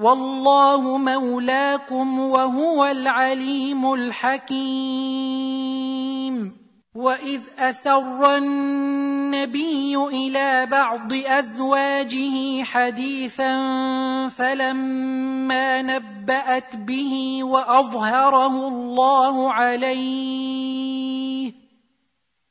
والله مولاكم وهو العليم الحكيم. واذ اسر النبي إلى بعض ازواجه حديثا فلما نبات به واظهره الله عليه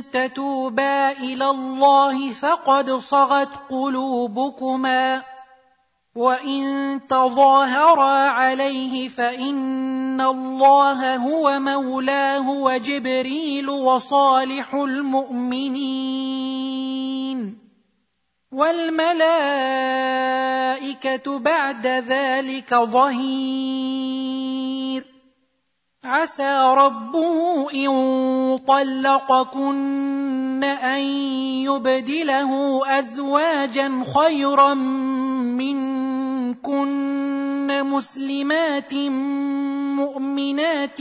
تتوبا إلى الله فقد صغت قلوبكما. وإن تظاهرا عليه فإن الله هو مولاه وجبريل وصالح المؤمنين. والملائكة بعد ذلك ظهير. عسى ربه إن طلقكن أن يبدله أزواجا خيرا منكن مسلمات مؤمنات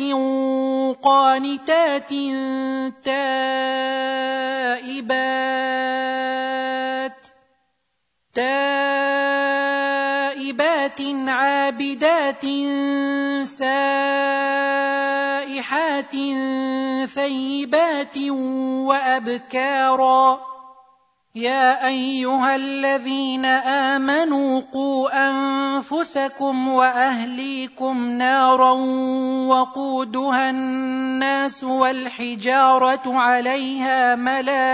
قانتات تائبات تائبات عابدات سائحات ثيبات وأبكارا. يا أيها الذين آمنوا قوا أنفسكم وأهليكم نارا وقودها الناس والحجارة عليها ملائكة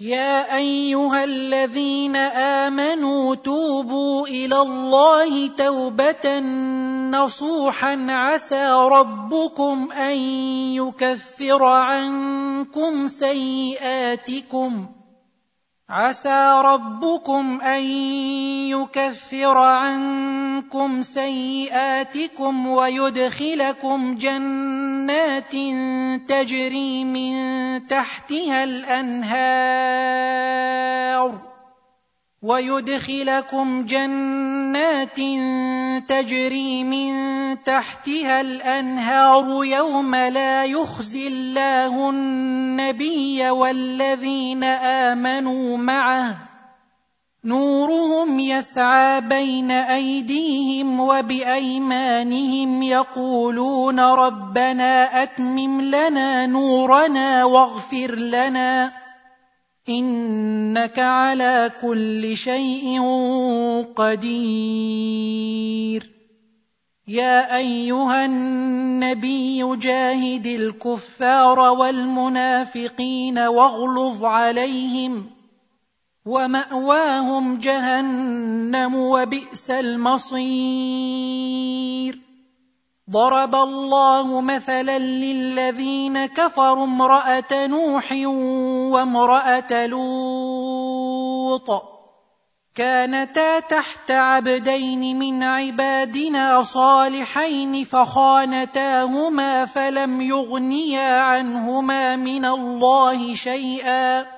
يا ايها الذين امنوا توبوا إلى الله توبه نصوحا عسى ربكم ان يكفر عنكم سيئاتكم عسى ربكم ان يكفر عنكم سيئاتكم ويدخلكم جنات تجري من تحتها الأنهار ويدخلكم جنات تجري من تحتها الأنهار يوم لا يخزي الله النبي والذين آمنوا معه نورهم يسعى بين أيديهم وبأيمانهم يقولون ربنا أتمم لنا نورنا واغفر لنا إنك على كل شيء قدير. يا أيها النبي جاهد الكفار والمنافقين واغلظ عليهم ومأواهم جهنم وبئس المصير. ضرب الله مثلا للذين كفروا امرأة نوح وامرأة لوط. كانتا تحت عبدين من عبادنا صالحين فخانتاهما فلم يغنيا عنهما من الله شيئا.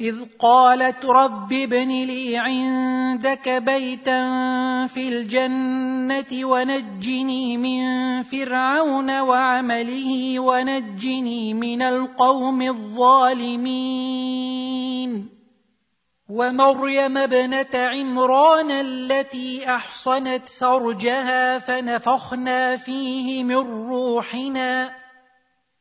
إذ قالت رب ابن لي عندك بيتا في الجنة ونجني من فرعون وعمله ونجني من القوم الظالمين. ومريم ابنة عمران التي أحصنت فرجها فنفخنا فيه من روحنا.